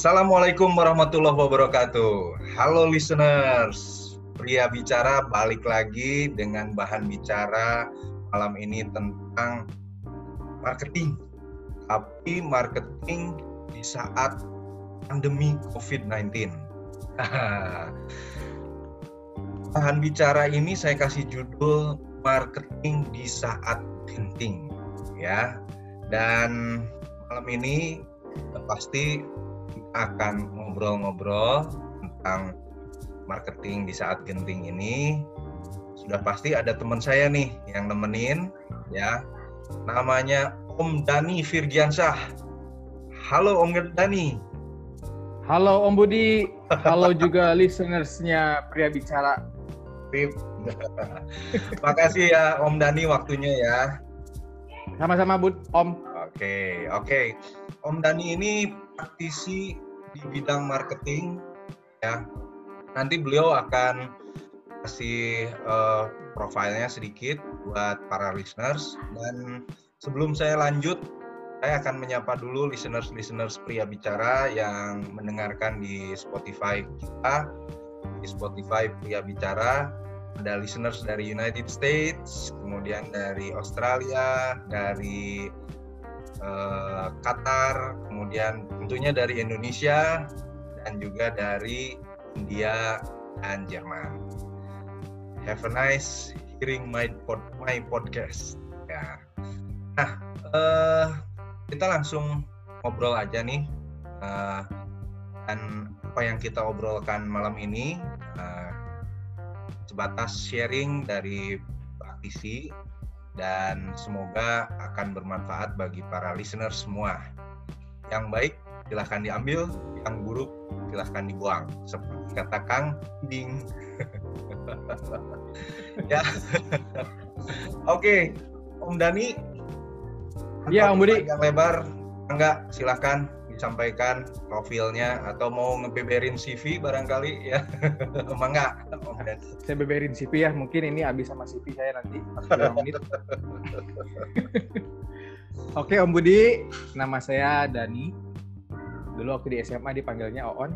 Assalamualaikum warahmatullahi wabarakatuh. Halo listeners, pria bicara balik lagi dengan bahan bicara malam ini tentang marketing. Tapi marketing di saat pandemi COVID-19. bahan bicara ini saya kasih judul marketing di saat genting ya. Dan malam ini pasti akan ngobrol-ngobrol tentang marketing di saat genting ini. Sudah pasti ada teman saya nih yang nemenin ya. Namanya Om Dani Firgiansyah. Halo Om Dani. Halo Om Budi. Halo juga listenersnya Pria Bicara. Makasih ya Om Dani waktunya ya. Sama-sama Bud, Om. Oke, oke. Om Dani ini praktisi di bidang marketing ya. Nanti beliau akan kasih uh, profilnya sedikit buat para listeners dan sebelum saya lanjut saya akan menyapa dulu listeners-listeners pria bicara yang mendengarkan di Spotify kita di Spotify pria bicara ada listeners dari United States kemudian dari Australia dari uh, Qatar, kemudian tentunya dari Indonesia dan juga dari India dan Jerman. Have a nice hearing my pod, my podcast. Ya. Nah, uh, kita langsung ngobrol aja nih. Uh, dan apa yang kita obrolkan malam ini uh, sebatas sharing dari praktisi dan semoga akan bermanfaat bagi para listener semua. Yang baik silahkan diambil, yang buruk silahkan dibuang. Seperti kata Kang Ding. ya. Oke, Om Dani. Ya, Om Budi. Yang lebar, enggak silahkan disampaikan profilnya atau mau ngebeberin CV barangkali ya. Emang enggak? Saya beberin CV ya mungkin ini habis sama CV saya nanti menit. Oke Om Budi. Nama saya Dani. Dulu waktu di SMA dipanggilnya Oon.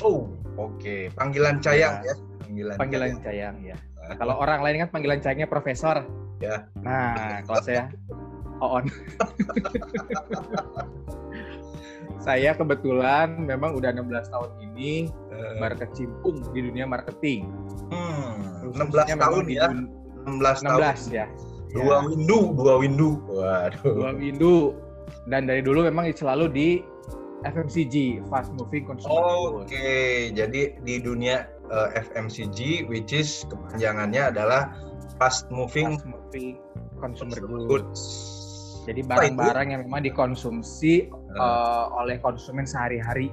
Oh oke. Okay. panggilan Cayang ya, ya. panggilan, panggilan Cayang, Cayang ya. Kalau orang lain kan panggilan Cayangnya Profesor. Ya. Nah kalau saya Oon saya kebetulan memang udah 16 tahun ini uh, berkecimpung di dunia marketing. Hmm, 16 tahun ya. 16, 16 tahun. ya. Dua ya. windu, dua windu. Waduh. Dua windu. Dan dari dulu memang selalu di FMCG, fast moving consumer Oke, okay. jadi di dunia uh, eh, FMCG which is kepanjangannya adalah fast moving, fast moving consumer, consumer goods. goods jadi barang-barang yang memang dikonsumsi uh, oleh konsumen sehari-hari.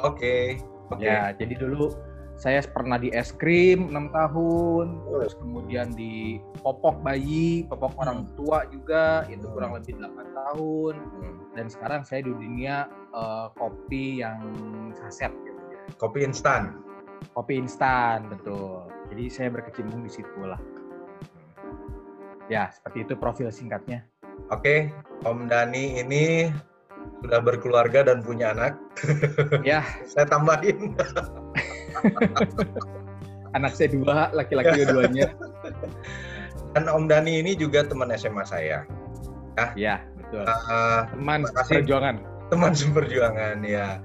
Oke. Okay. Okay. Ya, jadi dulu saya pernah di es krim 6 tahun, oh. terus kemudian di popok bayi, popok hmm. orang tua juga itu hmm. kurang lebih 8 tahun. Hmm. Dan sekarang saya di dunia uh, kopi yang saset gitu. Kopi instan. Kopi instan, betul. Jadi saya berkecimpung di situ lah. Ya, seperti itu profil singkatnya. Oke, Om Dani ini sudah berkeluarga dan punya anak. Ya. saya tambahin. anak saya dua, laki-laki dua-duanya. Dan Om Dani ini juga teman SMA saya. Ya, ya betul. Uh, teman seperjuangan. Teman seperjuangan, ya.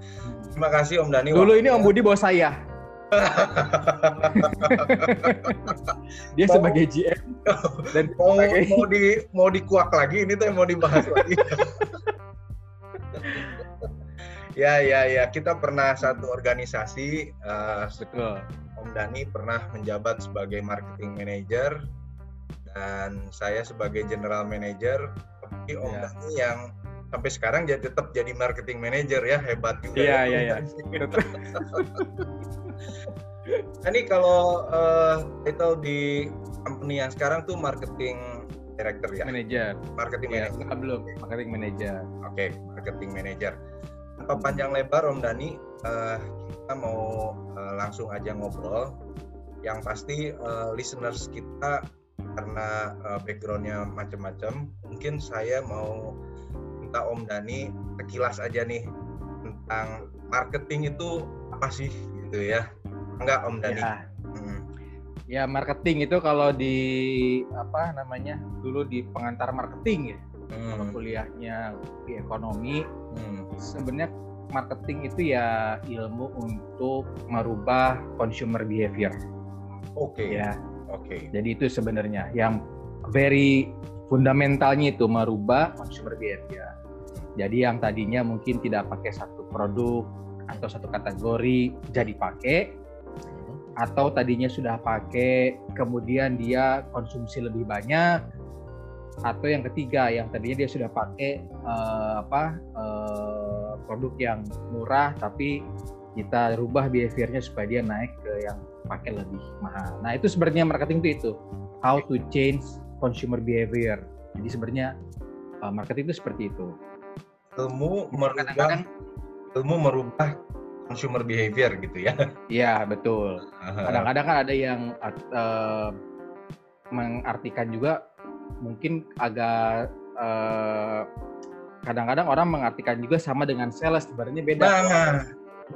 Terima kasih Om Dani. Dulu ini Om Budi bawa saya. dia mau, sebagai GM dan mau sebagai... mau di mau dikuak lagi ini tuh mau dibahas lagi. ya ya ya kita pernah satu organisasi uh, betul. Om Dani pernah menjabat sebagai marketing manager dan saya sebagai general manager tapi Om ya. Dani yang sampai sekarang jadi tetap jadi marketing manager ya hebat juga. Iya ya, iya iya. Nah, ini kalau uh, itu di company yang sekarang tuh marketing director ya? Manager. Marketing ya, manager. Belum, marketing manager. Oke, okay, marketing manager. Tanpa panjang lebar Om Dani, uh, kita mau uh, langsung aja ngobrol. Yang pasti uh, listeners kita karena uh, backgroundnya macam-macam, mungkin saya mau minta Om Dani sekilas aja nih tentang marketing itu apa sih gitu ya? Enggak Om Dani. Ya. Hmm. ya marketing itu kalau di apa namanya dulu di pengantar marketing ya hmm. kalau kuliahnya di ekonomi hmm. sebenarnya marketing itu ya ilmu untuk merubah consumer behavior. Oke. Okay. Ya. Oke. Okay. Jadi itu sebenarnya yang very fundamentalnya itu merubah consumer behavior. Jadi yang tadinya mungkin tidak pakai satu produk atau satu kategori jadi pakai atau tadinya sudah pakai kemudian dia konsumsi lebih banyak atau yang ketiga yang tadinya dia sudah pakai uh, apa uh, produk yang murah tapi kita rubah behaviornya supaya dia naik ke yang pakai lebih mahal. Nah itu sebenarnya marketing itu itu how to change consumer behavior. Jadi sebenarnya uh, marketing itu seperti itu. Ilmu merubah ilmu merubah consumer behavior gitu ya. Iya, betul. Kadang-kadang kan ada yang uh, mengartikan juga mungkin agak uh, kadang-kadang orang mengartikan juga sama dengan sales sebenarnya beda. Nah,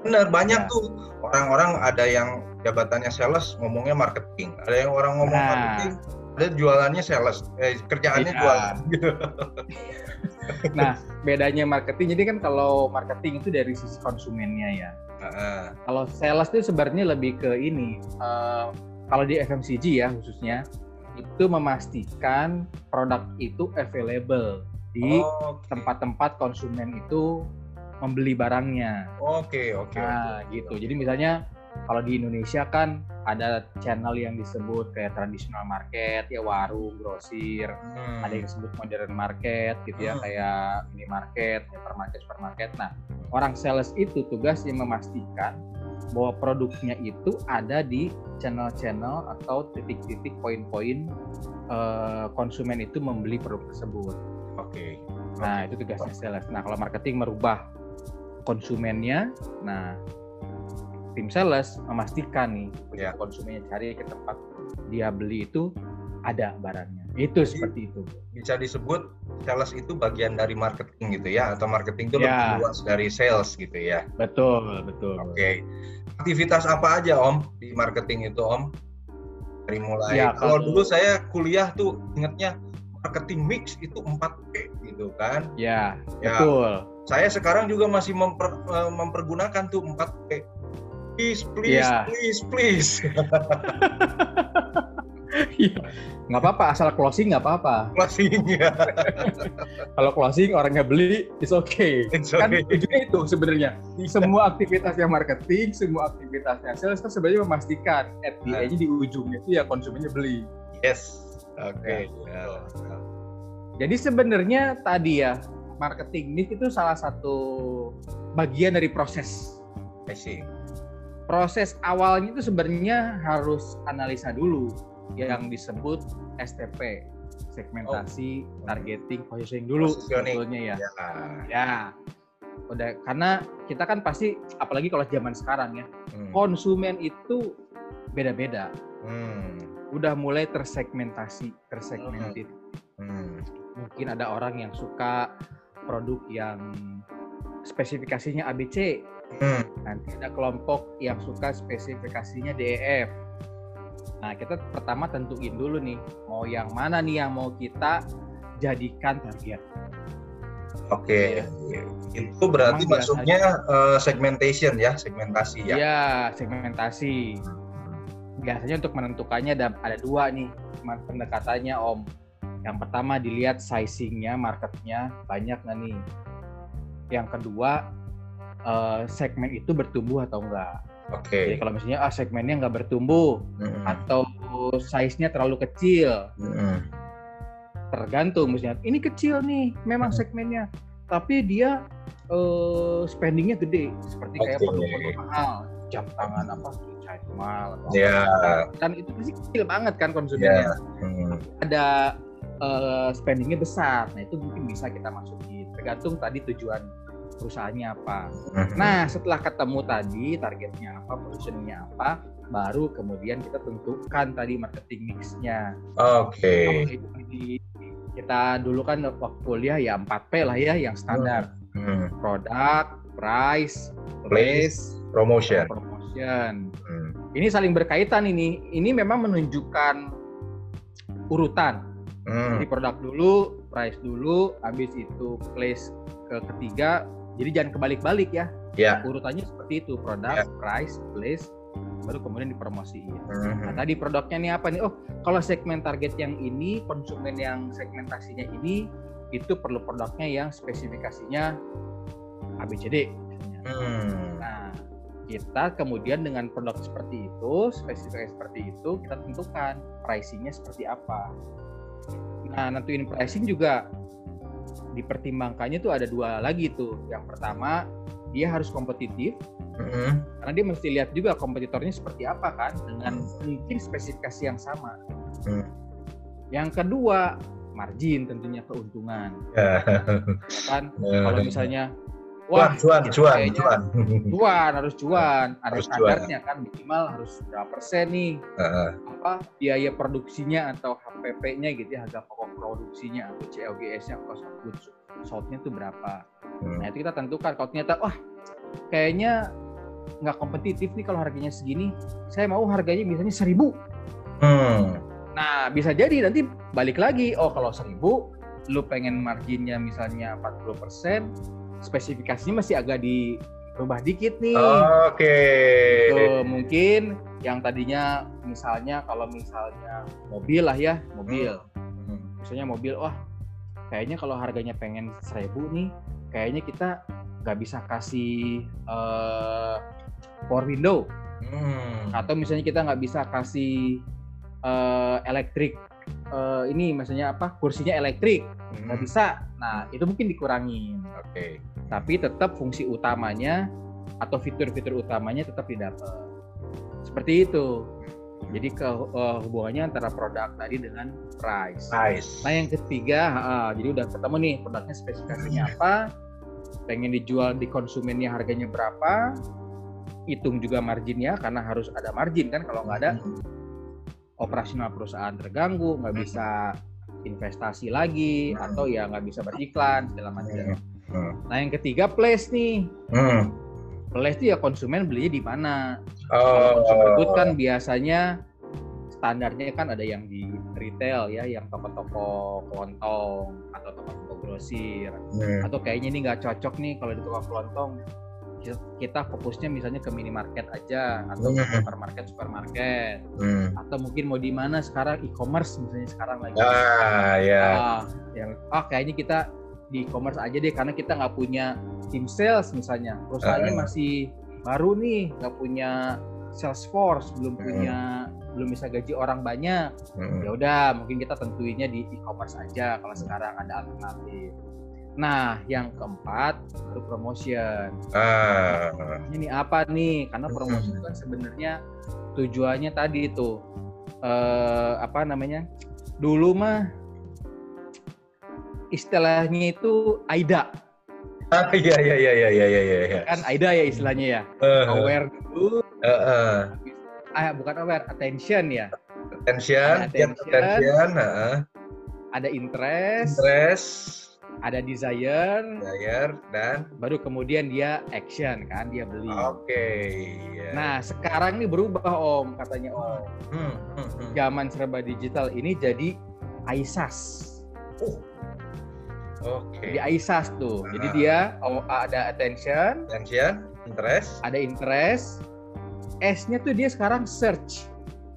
benar banyak ya. tuh orang-orang ada yang jabatannya sales ngomongnya marketing, ada yang orang ngomong nah. marketing ada jualannya sales, eh, kerjaannya ya. jualan. nah, bedanya marketing, jadi kan kalau marketing itu dari sisi konsumennya ya. Uh. Kalau sales itu sebenarnya lebih ke ini, uh, kalau di FMCG ya khususnya, itu memastikan produk itu available di tempat-tempat okay. konsumen itu membeli barangnya. Oke, okay, oke. Okay, nah, okay. gitu. Jadi misalnya kalau di Indonesia kan ada channel yang disebut kayak tradisional market ya warung grosir hmm. ada yang disebut modern market gitu ya hmm. kayak minimarket supermarket supermarket nah orang sales itu tugasnya memastikan bahwa produknya itu ada di channel-channel atau titik-titik poin-poin uh, konsumen itu membeli produk tersebut. Oke. Okay. Nah, itu tugasnya sales. Nah, kalau marketing merubah konsumennya, nah tim sales memastikan nih yeah. konsumennya cari ke tempat dia beli itu ada barangnya. Itu Jadi, seperti itu. Bisa disebut sales itu bagian dari marketing gitu ya atau marketing itu yeah. lebih luas dari sales gitu ya. Betul, betul. Oke. Okay. Aktivitas apa aja Om di marketing itu Om? Dari mulai ya, kalau, dulu saya kuliah tuh ingatnya marketing mix itu 4P gitu kan. Ya, ya, betul. Saya sekarang juga masih memper, eh, mempergunakan tuh 4P please please yeah. please please iya. nggak apa-apa asal closing nggak apa-apa closing ya kalau closing orangnya beli it's okay, it's kan okay. kan ujungnya itu sebenarnya semua aktivitasnya marketing semua aktivitasnya sales kan sebenarnya memastikan at the end di ujungnya itu ya konsumennya beli yes oke okay. Ya. yeah. jadi sebenarnya tadi ya marketing ini itu salah satu bagian dari proses I see proses awalnya itu sebenarnya harus analisa dulu yang disebut STP segmentasi oh. targeting positioning dulu sebetulnya ya. ya ya udah karena kita kan pasti apalagi kalau zaman sekarang ya hmm. konsumen itu beda-beda hmm. udah mulai tersegmentasi tersegmented hmm. Hmm. mungkin ada orang yang suka produk yang spesifikasinya ABC Hmm. Nanti ada kelompok yang suka spesifikasinya DEF. Nah, kita pertama tentuin dulu nih, mau yang mana nih yang mau kita jadikan target. Oke, okay. itu berarti Memang maksudnya uh, segmentation ya, segmentasi ya? Iya, segmentasi. Biasanya untuk menentukannya ada, ada dua nih pendekatannya Om. Yang pertama dilihat sizingnya, marketnya banyak nggak nih. Yang kedua uh, segmen itu bertumbuh atau enggak. Oke. Okay. Jadi kalau misalnya ah segmennya nggak bertumbuh mm-hmm. atau size-nya terlalu kecil, mm-hmm. tergantung misalnya ini kecil nih memang mm-hmm. segmennya, tapi dia uh, spendingnya gede seperti okay. kayak produk-produk mahal, jam tangan apa mahal. Iya. Yeah. Kan itu pasti kecil banget kan konsumennya. Yeah. Mm-hmm. Ada uh, spendingnya besar, nah itu mungkin bisa kita masukin. Tergantung tadi tujuan perusahaannya apa. Mhm. Nah, setelah ketemu tadi targetnya apa, positioningnya apa, baru kemudian kita tentukan tadi marketing mix-nya. Oke. Okay. Kita dulu kan waktu kuliah ya 4P lah ya yang standar. Hmm. Produk, price, place, promotion. promotion. Hmm. Ini saling berkaitan ini. Ini memang menunjukkan urutan. Hmm. Jadi produk dulu, price dulu, habis itu place ke ketiga. Jadi jangan kebalik-balik ya. Yeah. Urutannya seperti itu, produk, yeah. price, place, baru kemudian dipromosiin. Mm-hmm. Nah, tadi produknya nih apa nih? Oh, kalau segmen target yang ini, konsumen yang segmentasinya ini, itu perlu produknya yang spesifikasinya ABCD. Mm. Nah, kita kemudian dengan produk seperti itu, spesifikasi seperti itu, kita tentukan pricingnya seperti apa. Nah, nentuin pricing juga dipertimbangkannya tuh ada dua lagi tuh. Yang pertama, dia harus kompetitif mm-hmm. karena dia mesti lihat juga kompetitornya seperti apa kan dengan mm. mungkin spesifikasi yang sama. Mm. Yang kedua margin tentunya keuntungan. Yeah. kan yeah. kalau misalnya Wah, cuan, gitu, cuan, cuan, cuan, harus cuan. Ada harus standarnya kan minimal harus berapa persen nih? Uh. Apa biaya produksinya atau HPP-nya gitu ya, harga pokok produksinya atau COGS-nya, cost of goods sold-nya itu berapa? Hmm. Nah itu kita tentukan kalau ternyata wah kayaknya nggak kompetitif nih kalau harganya segini, saya mau harganya misalnya seribu. Hmm. Nah bisa jadi nanti balik lagi, oh kalau seribu, lu pengen marginnya misalnya 40 persen, spesifikasinya masih agak dirubah dikit nih. Oke. Okay. Gitu. Mungkin yang tadinya misalnya kalau misalnya mobil lah ya, mobil. Hmm. Misalnya mobil, wah kayaknya kalau harganya pengen seribu nih, kayaknya kita nggak bisa kasih uh, power window hmm. atau misalnya kita nggak bisa kasih uh, elektrik uh, ini misalnya apa kursinya elektrik nggak hmm. bisa nah itu mungkin dikurangin oke okay. tapi tetap fungsi utamanya atau fitur-fitur utamanya tetap didapat seperti itu jadi ke uh, hubungannya antara produk tadi dengan price. Price. Nah yang ketiga, uh, jadi udah ketemu nih produknya spesifikasinya apa, pengen dijual di konsumennya harganya berapa, hitung juga marginnya karena harus ada margin kan kalau nggak ada hmm. Operasional perusahaan terganggu, nggak hmm. bisa investasi lagi hmm. atau ya nggak bisa beriklan segala macam. Nah yang ketiga place nih. Place itu ya konsumen belinya di mana. Oh. Kalau konsumen kan biasanya standarnya kan ada yang di retail ya, yang toko-toko kelontong atau toko-toko grosir. Hmm. Atau kayaknya ini nggak cocok nih kalau di toko kelontong kita fokusnya misalnya ke minimarket aja atau ke hmm. supermarket supermarket hmm. atau mungkin mau di mana sekarang e-commerce misalnya sekarang lagi ah ya ah, yang ah kayaknya kita di e-commerce aja deh karena kita nggak punya tim sales misalnya perusahaannya uh. masih baru nih nggak punya sales force belum hmm. punya belum bisa gaji orang banyak hmm. ya udah mungkin kita tentuinnya di e-commerce aja kalau sekarang ada alternatif nah yang keempat baru promotion ah. ini apa nih karena promosi itu kan sebenarnya tujuannya tadi itu eh, apa namanya dulu mah istilahnya itu AIDA Ah, iya iya iya iya iya iya. iya. Kan AIDA ya istilahnya ya. Uh, aware dulu. Uh, uh ah, bukan aware attention ya attention attention, attention uh. ada interest interest ada desire desire dan baru kemudian dia action kan dia beli oke okay, yeah. nah sekarang ini berubah om katanya om hmm, hmm, hmm. zaman serba digital ini jadi AISAS oh. Oke. Okay. Di AISAS tuh. Nah. Jadi dia oh, ada attention, attention, interest, ada interest, S-nya tuh dia sekarang search.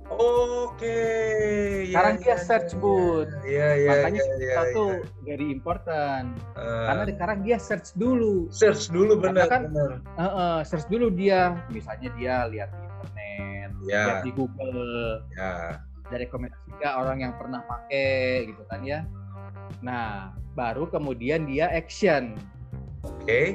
Oke. Okay. Sekarang ya, dia ya, search ya, bud. Iya iya. Makanya ya, ya, tuh ya. very important. Uh, Karena sekarang dia search dulu. Search dulu benar. kan, benar. Uh, uh, search dulu dia. Misalnya dia lihat di internet, ya. lihat di Google. Ya. Dari rekomendasi orang yang pernah pakai gitu kan ya. Nah, baru kemudian dia action. Oke. Okay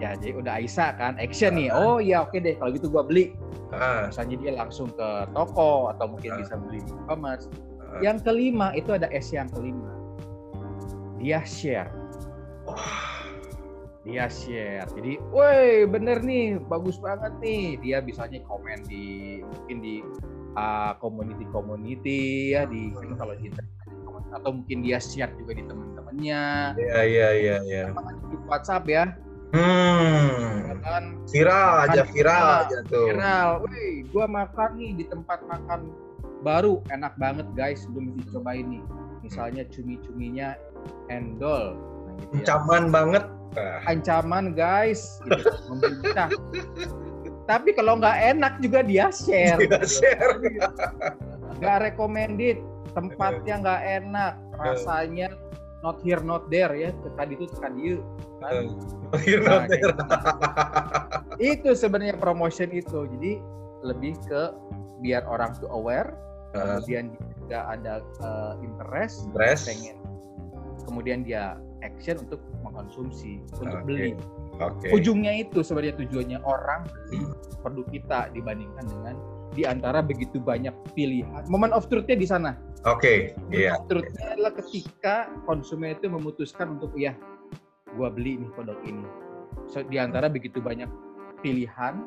ya jadi udah Aisyah kan action nih. Oh ya oke deh kalau gitu gua beli. Uh. misalnya dia langsung ke toko atau mungkin uh. bisa beli di e-commerce. Uh. yang kelima itu ada S yang kelima. Dia share. Dia share. Jadi woi bener nih bagus banget nih. Dia bisanya komen di mungkin di uh, community community ya di hmm. kalau di atau mungkin dia share juga di teman-temannya. Iya iya iya iya. Di WhatsApp ya Hmm. Ya kan? Viral Makan aja, viral enak, aja tuh. Viral, wih, gua makan nih di tempat makan baru, enak banget guys, lu mesti cobain nih. Misalnya cumi-cuminya endol. Nah, gitu ya. Ancaman banget. Ah, Ancaman guys, gitu. Tapi kalau nggak enak juga dia share. Dia share. Nggak recommended, tempatnya nggak enak, rasanya not here not there ya. Tadi itu you. Kan? Nah, gitu. itu sebenarnya promotion itu. Jadi lebih ke biar orang tuh aware, Ah, kemudian juga ada uh, interest, Stress. pengen, kemudian dia action untuk mengkonsumsi, untuk beli. Oke. Ujungnya itu sebenarnya tujuannya orang beli produk kita dibandingkan dengan di antara begitu banyak pilihan. Moment of truth-nya di sana. Oke, Moment iya. of truth-nya adalah ketika konsumen itu memutuskan untuk ya, gua beli nih produk ini. So, di antara begitu banyak pilihan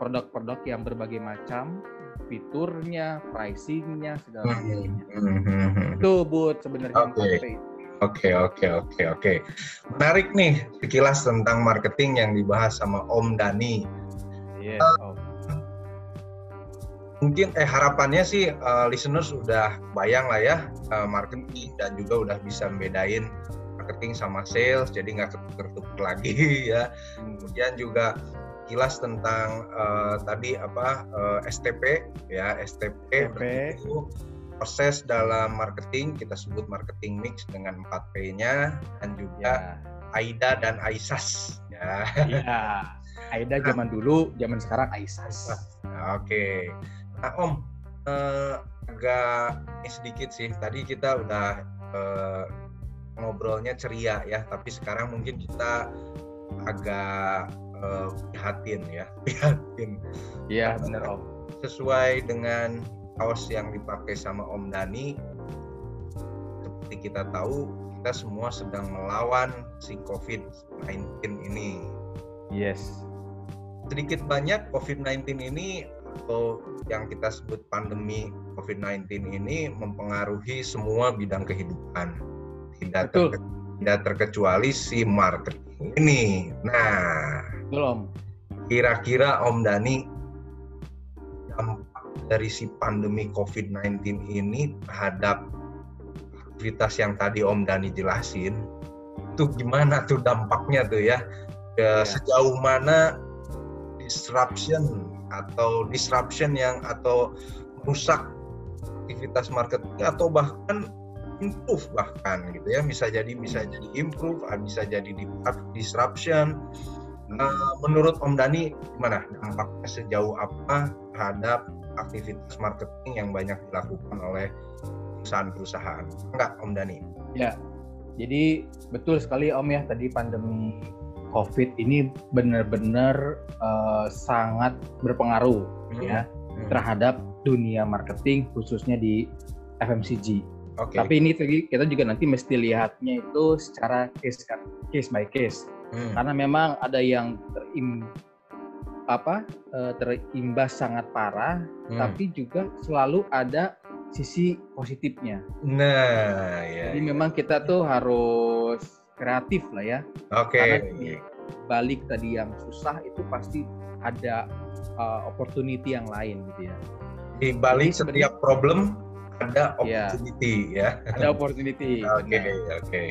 produk-produk yang berbagai macam, fiturnya, pricing-nya, segala Hmm, macamnya. hmm, hmm, hmm. Itu buat sebenarnya Oke. empat P. Oke, oke, oke, oke. Menarik nih sekilas tentang marketing yang dibahas sama Om Dani. Yes. Oh. Mungkin eh harapannya sih eh, listeners sudah bayang lah ya eh, marketing dan juga udah bisa membedain marketing sama sales, jadi nggak ketukar-tukar lagi ya. Kemudian juga kilas tentang eh, tadi apa eh, STP ya STP STP. itu proses dalam marketing kita sebut marketing mix dengan 4P-nya dan juga Ya. AIDA dan AISAS ya. Iya. Aida zaman dulu, zaman sekarang Aisas. Oke. Nah, Om eh, agak sedikit sih. Tadi kita udah eh, ngobrolnya ceria ya, tapi sekarang mungkin kita agak eh, prihatin ya, prihatin. Iya, bener Om. Sesuai dengan kaos yang dipakai sama Om Dani, seperti kita tahu kita semua sedang melawan si COVID-19 ini. Yes. sedikit banyak COVID-19 ini atau yang kita sebut pandemi COVID-19 ini mempengaruhi semua bidang kehidupan. Tidak, Betul. terke- tidak terkecuali si marketing ini. Nah, Belum. kira-kira Om Dani dampak dari si pandemi COVID-19 ini terhadap aktivitas yang tadi Om Dani jelasin, itu gimana tuh dampaknya tuh ya? Ya. Ya, Sejauh mana disruption atau disruption yang atau merusak aktivitas marketing atau bahkan improve bahkan gitu ya bisa jadi bisa jadi improve ah, bisa jadi di- disruption Eh, menurut Om Dani gimana dampaknya sejauh apa terhadap aktivitas marketing yang banyak dilakukan oleh perusahaan-perusahaan enggak Om Dani Ya. Jadi betul sekali Om ya tadi pandemi COVID ini benar-benar eh, sangat berpengaruh ya Hmm. terhadap dunia marketing khususnya di FMCG. Oke Tapi ini kita juga nanti mesti lihatnya itu secara case kan, case by case. Hmm. Karena memang ada yang terim apa eh, terimbas sangat parah, Hmm. tapi juga selalu ada sisi positifnya. nah ya Jadi memang kita tuh harus kreatif lah ya. oke Karena di balik tadi yang susah itu pasti ada uh, opportunity yang lain gitu ya. di balik setiap problem ada Iya. opportunity ya Ada opportunity. oke benar. oke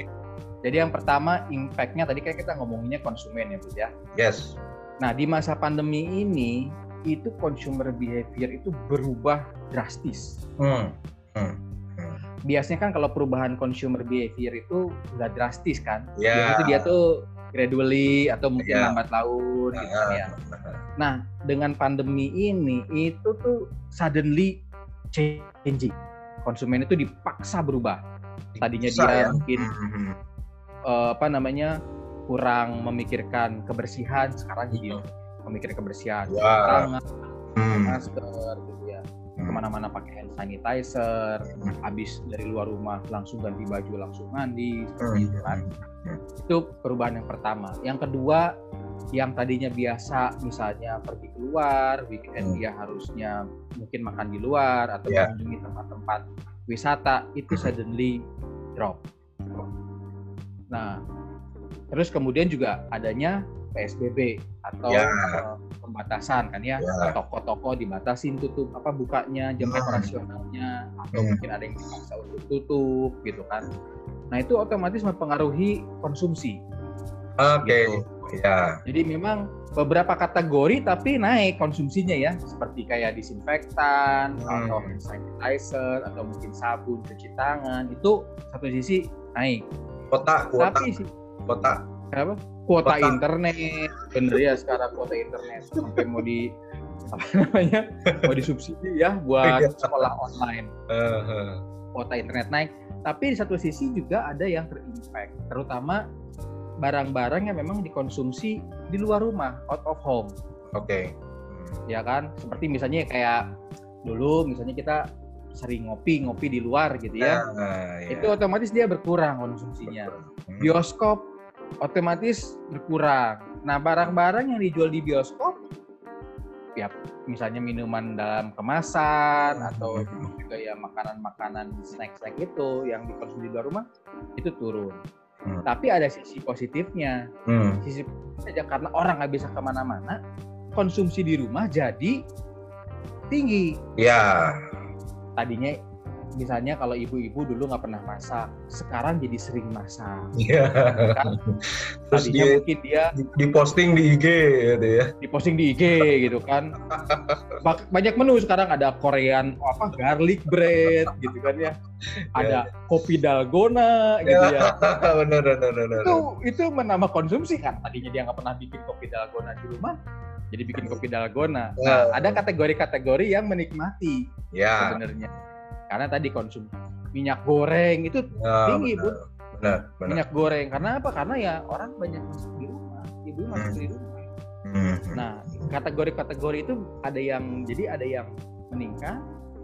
Jadi yang pertama impact-nya tadi kayak kita ngomonginnya konsumen ya Bu ya. yes Nah di masa pandemi ini itu consumer behavior itu berubah drastis. hmm. Hmm. Hmm. Biasanya kan kalau perubahan consumer behavior itu nggak drastis kan. Ya. Biasanya tuh dia tuh gradually atau mungkin Ya. lambat laun gitu kan ya. Nah, Nah, dengan pandemi ini itu tuh suddenly changing. Konsumen itu dipaksa berubah. Tadinya bisa dia ya. mungkin Hmm, hmm, eh, apa namanya kurang memikirkan kebersihan, sekarang jadi memikirkan kebersihan. Ya. Tangan, hmm. masker, gitu ya. Hmm. Ke mana-mana pakai hand sanitizer. Hmm. Habis dari luar rumah langsung ganti baju, langsung mandi, Hmm. seperti itu kan. Hmm. Itu perubahan yang pertama. Yang kedua, yang tadinya biasa misalnya pergi keluar, weekend Hmm. dia harusnya mungkin makan di luar atau Ya. mengunjungi tempat-tempat wisata itu Hmm. suddenly drop. Nah, terus kemudian juga adanya PSBB atau Ya. eh, pembatasan kan ya. Ya. Toko-toko dibatasin tutup apa bukanya jam Hmm. operasionalnya atau Hmm. mungkin ada yang dipaksa untuk tutup gitu kan. Nah itu otomatis mempengaruhi konsumsi. Oke. Gitu. Ya. Jadi memang beberapa kategori tapi naik konsumsinya ya, seperti kayak disinfektan Hmm. atau hand sanitizer atau mungkin sabun cuci tangan itu satu sisi naik. Kota, kuota, Tapi kota. apa? Kuota Kuota. internet, bener ya sekarang kuota internet sampai mau di apa namanya mau disubsidi ya buat Iya. sekolah online kuota internet naik. Tapi di satu sisi juga ada yang terinfek, terutama barang-barang yang memang dikonsumsi di luar rumah, out of home. Oke. ya kan seperti misalnya kayak dulu misalnya kita sering ngopi ngopi di luar gitu ya Nah, ya. itu otomatis dia berkurang konsumsinya Hmm. bioskop otomatis berkurang nah barang-barang yang dijual di bioskop ya misalnya minuman dalam kemasan atau Hmm. juga ya makanan-makanan snack-snack itu yang dikonsumsi di luar rumah itu turun Hmm. tapi ada sisi positifnya Hmm. sisi saja karena orang nggak bisa ke mana-mana konsumsi di rumah jadi tinggi Ya. tadinya misalnya kalau ibu-ibu dulu nggak pernah masak sekarang jadi sering masak Ya. Kan? Terus tadinya dia mungkin dia di- diposting di IG gitu ya. diposting di IG gitu kan banyak menu sekarang ada Korean apa garlic bread gitu kan ya ada kopi dalgona gitu ya benar benar benar. itu itu menambah konsumsi kan tadinya dia nggak pernah bikin kopi dalgona di rumah jadi bikin kopi dalgona nah Ya. ada kategori-kategori yang menikmati Ya. sebenarnya karena tadi konsum minyak goreng itu Ya, tinggi, benar. Bu. Benar, benar. minyak goreng karena apa karena ya orang banyak masak di rumah ibu Hmm. di rumah Hmm. nah kategori-kategori itu ada yang jadi ada yang meningkat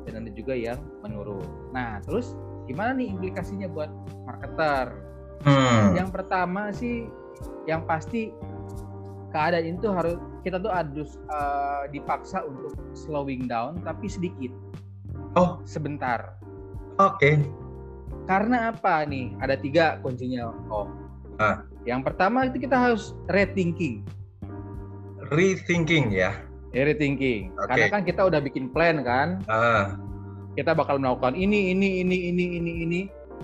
dan ada juga yang menurun nah terus gimana nih implikasinya buat marketer Hmm. yang pertama sih yang pasti keadaan itu harus kita tuh harus eh, dipaksa untuk slowing down tapi sedikit Oh, sebentar. Oke. karena apa nih? Ada tiga kuncinya oh. Ah. yang pertama itu kita harus rethinking. Rethinking ya. ya rethinking. Oke. karena kan kita udah bikin plan kan? Ah. kita bakal melakukan ini ini ini ini ini ini.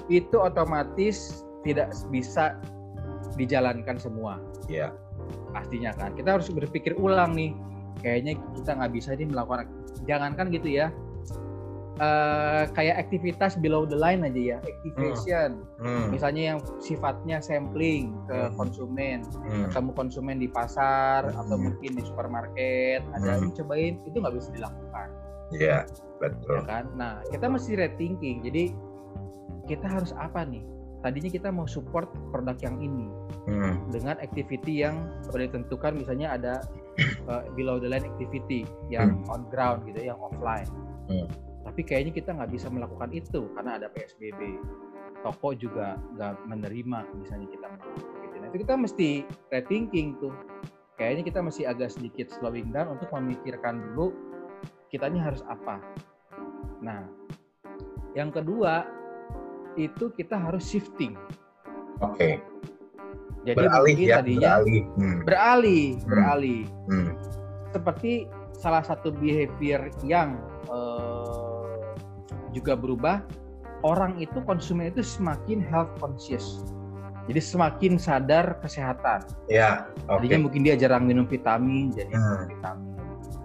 Itu otomatis tidak bisa dijalankan semua. Ya. pastinya kan? Kita harus berpikir ulang nih. Kayaknya kita nggak bisa nih melakukan. Jangankan gitu ya eh kayak aktivitas below the line aja ya activation Hmm. misalnya yang sifatnya sampling ke Hmm. konsumen Hmm. ketemu konsumen di pasar atau Hmm. mungkin di supermarket ada Hmm. "Ini cobain itu nggak bisa dilakukan Ya, ya betul. kan nah kita mesti rethinking jadi kita harus apa nih tadinya kita mau support produk yang ini Hmm. dengan activity yang sudah ditentukan misalnya ada uh, below the line activity yang on ground gitu yang offline Hmm. Tapi kayaknya kita nggak bisa melakukan itu karena ada PSBB toko juga nggak menerima misalnya kita gitu. Nah, itu kita mesti rethinking tuh kayaknya kita masih agak sedikit slowing down untuk memikirkan dulu kitanya harus apa nah yang kedua itu kita harus shifting Oke. jadi Beralih ya, tadinya beralih. Hmm. beralih Hmm. beralih Hmm. seperti salah satu behavior yang eh, juga berubah orang itu konsumen itu semakin health conscious jadi semakin sadar kesehatan Ya, tadinya mungkin dia jarang minum vitamin jadi Hmm. minum vitamin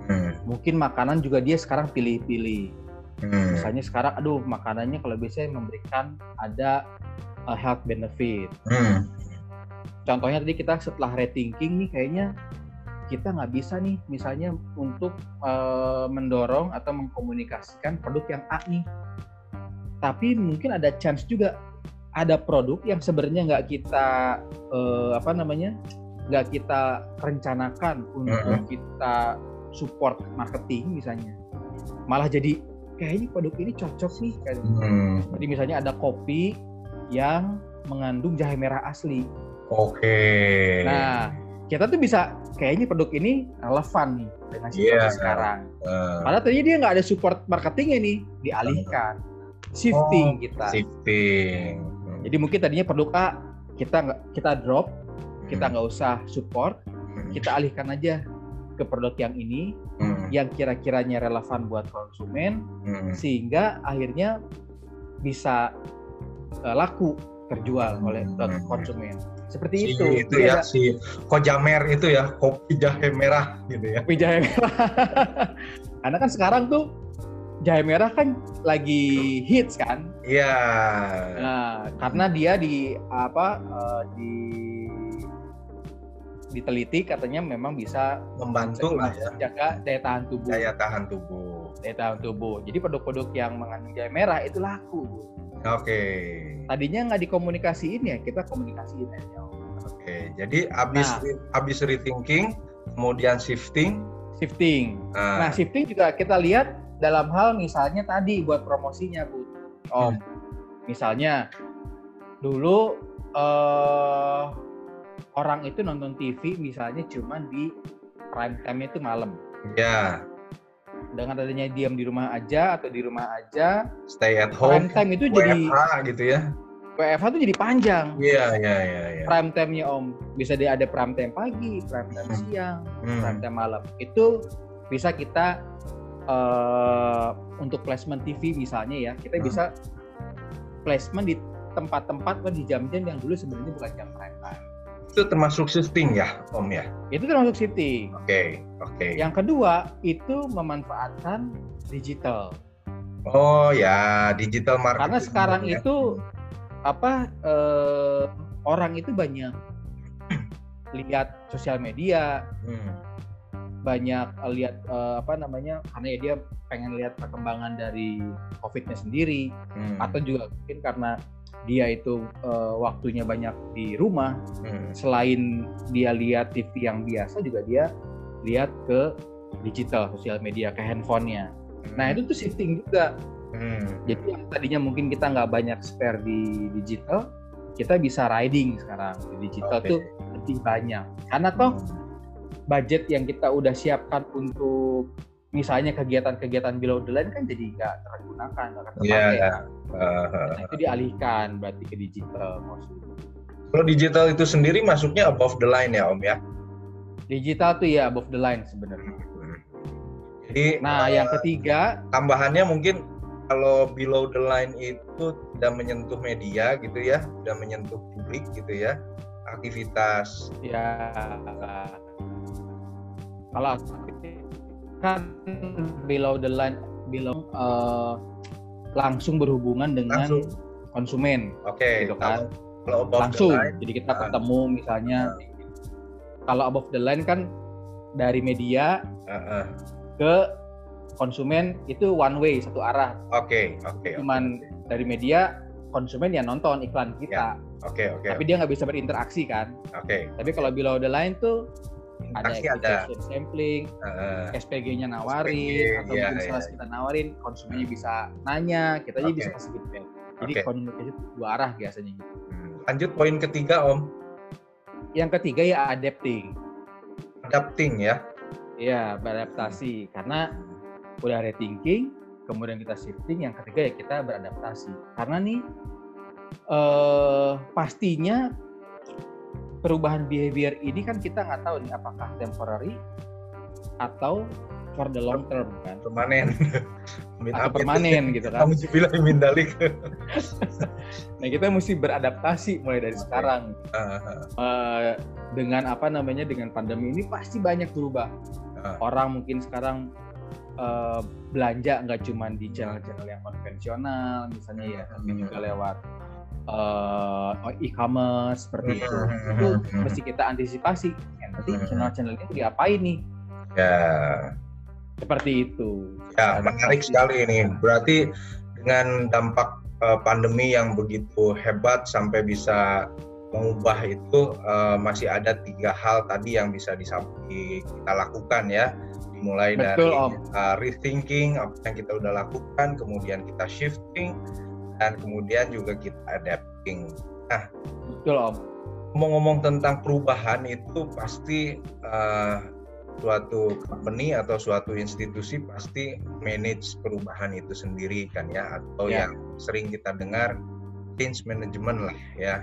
Hmm. mungkin makanan juga dia sekarang pilih-pilih Hmm. misalnya sekarang aduh makanannya kalau biasanya memberikan ada uh, health benefit Hmm. contohnya tadi kita setelah rethinking nih kayaknya kita nggak bisa nih misalnya untuk eh, mendorong atau mengkomunikasikan produk yang A nih tapi mungkin ada chance juga ada produk yang sebenarnya nggak kita eh, apa namanya nggak kita rencanakan untuk Mhm. kita support marketing misalnya malah jadi kayaknya produk ini cocok nih kan Hmm. jadi misalnya ada kopi yang mengandung jahe merah asli Oke. Nah, kita tuh bisa kayaknya produk ini relevan nih dengan situasi Iya. sekarang. Eh, Padahal tadinya dia nggak ada support marketingnya nih, dialihkan, shifting kita. Oh, shifting. Hmm. Jadi mungkin tadinya produk A kita nggak kita drop, kita Hmm. nggak usah support, hmm. kita alihkan aja ke produk yang ini hmm. yang kira-kiranya relevan buat konsumen hmm. sehingga akhirnya bisa uh, laku terjual oleh hmm. konsumen seperti si, itu. Itu ya, si kojamer itu ya, kopi jahe merah gitu ya. Kopi jahe merah. Karena kan sekarang tuh jahe merah kan lagi hits kan. Iya. Nah, karena dia di apa uh, di diteliti katanya memang bisa membantu lah ya jaga daya tahan tubuh. Daya tahan tubuh. Daya tahan tubuh. Jadi produk-produk yang mengandung jahe merah itu laku. Oke. Okay. Tadinya nggak dikomunikasiin ya, kita komunikasiin aja. Oke, okay. jadi abis nah, abis rethinking, kemudian shifting. Shifting. Nah. nah, shifting juga kita lihat dalam hal misalnya tadi buat promosinya, Bu. Om. Hmm. Misalnya dulu uh, orang itu nonton TV misalnya cuma di prime time itu malam. Ya dengan adanya diam di rumah aja atau di rumah aja stay at home prime time itu WFH jadi gitu ya WFH itu jadi panjang iya iya iya ya. prime time-nya om bisa dia ada prime time pagi prime time hmm. siang hmm. prime time malam itu bisa kita uh, untuk placement TV misalnya ya kita hmm. bisa placement di tempat-tempat di jam-jam yang dulu sebenarnya bukan jam prime time itu termasuk shifting ya, Om ya? Itu termasuk shifting. Oke, okay, oke. Okay. Yang kedua itu memanfaatkan digital. Oh ya, digital marketing. Karena sekarang ya. itu apa eh, orang itu banyak lihat sosial media, hmm. banyak lihat eh, apa namanya karena ya dia pengen lihat perkembangan dari COVID-nya sendiri, hmm. atau juga mungkin karena dia itu uh, waktunya banyak di rumah, hmm. selain dia lihat TV yang biasa juga dia lihat ke digital sosial media ke handphonenya. Hmm. Nah itu tuh shifting juga. Hmm. Jadi yang tadinya mungkin kita nggak banyak spare di digital, kita bisa riding sekarang di digital okay. tuh lebih banyak. Karena toh hmm. budget yang kita udah siapkan untuk misalnya kegiatan-kegiatan below the line kan jadi nggak tergunakan, nggak terpakai. Yeah, yeah. Uh, nah, itu dialihkan berarti ke digital maksudnya. Kalau digital itu sendiri masuknya above the line ya Om ya? Digital tuh ya above the line sebenarnya. Jadi, nah uh, yang ketiga tambahannya mungkin kalau below the line itu tidak menyentuh media gitu ya, tidak menyentuh publik gitu ya, aktivitas. Ya. Kalau kan below the line below uh, langsung berhubungan dengan langsung. konsumen oke okay. gitu kan kalau langsung line, jadi kita uh, ketemu misalnya uh, kalau above the line kan dari media uh, uh. ke konsumen itu one way satu arah oke okay, oke okay, cuman okay. dari media konsumen ya nonton iklan kita oke yeah. oke okay, tapi okay. dia nggak bisa berinteraksi kan oke okay. tapi kalau below the line tuh ada application ada. sampling, uh, SPG-nya nawarin, SPG, atau iya, mungkin iya. kita nawarin, konsumennya bisa nanya, kita aja okay. bisa kasih feedback. Jadi okay. komunikasi dua arah biasanya. Hmm. Lanjut poin ketiga Om. Yang ketiga ya adapting. Adapting ya? Iya, beradaptasi. Karena udah rethinking, kemudian kita shifting, yang ketiga ya kita beradaptasi. Karena nih eh, pastinya perubahan behavior ini kan kita nggak tahu nih apakah temporary atau for the long term kan? Permanen. Atau permanen gitu kan? Kamu bilang mindalik nah kita mesti beradaptasi mulai dari sekarang. Uh, dengan apa namanya dengan pandemi ini pasti banyak berubah. Uh. orang mungkin sekarang uh, belanja nggak cuma di channel-channel yang konvensional misalnya ya tapi juga lewat uh, e-commerce seperti itu. itu mesti kita antisipasi. Ya, nanti channel-channel ini diapain nih? Ya. Seperti itu. Ya menarik sekali ini. Berarti dengan dampak uh, pandemi yang begitu hebat sampai bisa mengubah itu uh, masih ada tiga hal tadi yang bisa disampaikan kita lakukan ya. Dimulai Betul, dari Uh, rethinking apa yang kita udah lakukan kemudian kita shifting dan kemudian juga kita adapting. Nah, betul Om. Ngomong-ngomong tentang perubahan itu pasti uh, suatu company atau suatu institusi pasti manage perubahan itu sendiri kan ya atau ya. yang sering kita dengar change management lah ya.